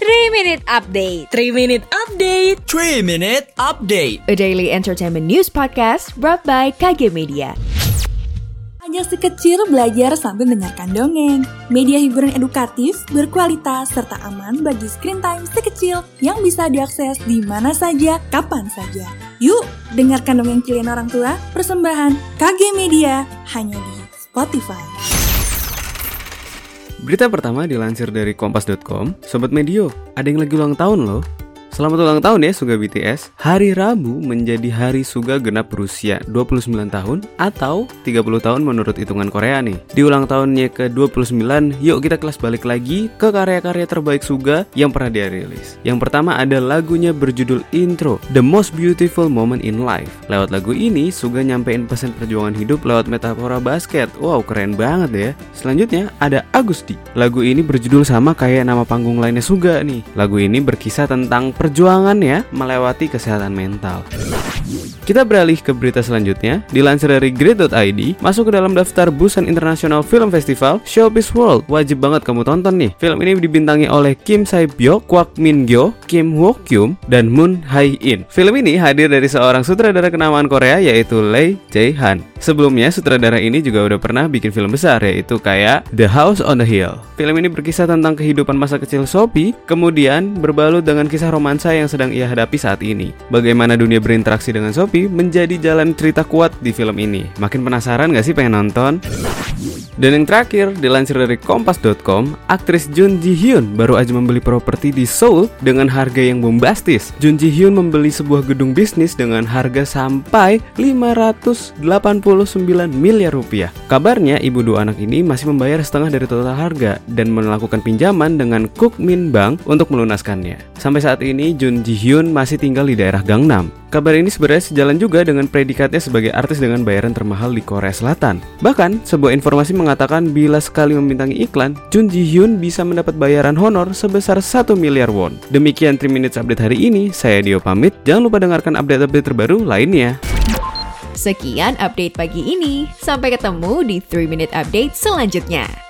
3 Minute Update 3 Minute Update 3 Minute Update A daily entertainment news podcast brought by KG Media Ajak si kecil belajar sambil mendengarkan dongeng. Media hiburan edukatif, berkualitas, serta aman bagi screen time si kecil yang bisa diakses di mana saja, kapan saja. Yuk, dengarkan dongeng kalian orang tua, persembahan KG Media, hanya di Spotify. Berita pertama dilansir dari kompas.com, Sobat Medio, ada yang lagi ulang tahun loh. Selamat ulang tahun ya Suga BTS. Hari Rabu menjadi hari Suga genap berusia 29 tahun atau 30 tahun menurut hitungan Korea nih. Di ulang tahunnya ke-29, yuk kita kelas balik lagi ke karya-karya terbaik Suga yang pernah dia rilis. Yang pertama ada lagunya berjudul Intro, The Most Beautiful Moment in Life. Lewat lagu ini, Suga nyampein pesan perjuangan hidup lewat metafora basket. Wow, keren banget ya. Selanjutnya ada Agusti. Lagu ini berjudul sama kayak nama panggung lainnya Suga nih. Lagu ini berkisah tentang perjuangannya melewati kesehatan mental. Kita beralih ke berita selanjutnya. Dilansir dari Grid.id, masuk ke dalam daftar Busan International Film Festival Showbiz World. Wajib banget kamu tonton nih. Film ini dibintangi oleh Kim Sae Byuk, Kwak Min Gyo, Kim Wook Kyum, dan Moon Hae In. Film ini hadir dari seorang sutradara kenamaan Korea yaitu Lee Jae Han. Sebelumnya sutradara ini juga udah pernah bikin film besar yaitu kayak The House on the Hill. Film ini berkisah tentang kehidupan masa kecil Sophie, kemudian berbalut dengan kisah romansa yang sedang ia hadapi saat ini. Bagaimana dunia berinteraksi dengan Sophie menjadi jalan cerita kuat di film ini. Makin penasaran gak sih pengen nonton? Dan yang terakhir, dilansir dari kompas.com, aktris Jun Ji Hyun baru aja membeli properti di Seoul dengan harga yang bombastis. Jun Ji Hyun membeli sebuah gedung bisnis dengan harga sampai 589 miliar rupiah. Kabarnya, ibu dua anak ini masih membayar setengah dari total harga dan melakukan pinjaman dengan Min Bank untuk melunaskannya. Sampai saat ini, Jun Ji Hyun masih tinggal di daerah Gangnam. Kabar ini sebenarnya sejalan juga dengan predikatnya sebagai artis dengan bayaran termahal di Korea Selatan. Bahkan, sebuah informasi mengatakan bila sekali membintangi iklan, Jun Ji Hyun bisa mendapat bayaran honor sebesar 1 miliar won. Demikian 3 Minutes Update hari ini, saya Dio pamit. Jangan lupa dengarkan update-update terbaru lainnya. Sekian update pagi ini Sampai ketemu di 3 Minute Update selanjutnya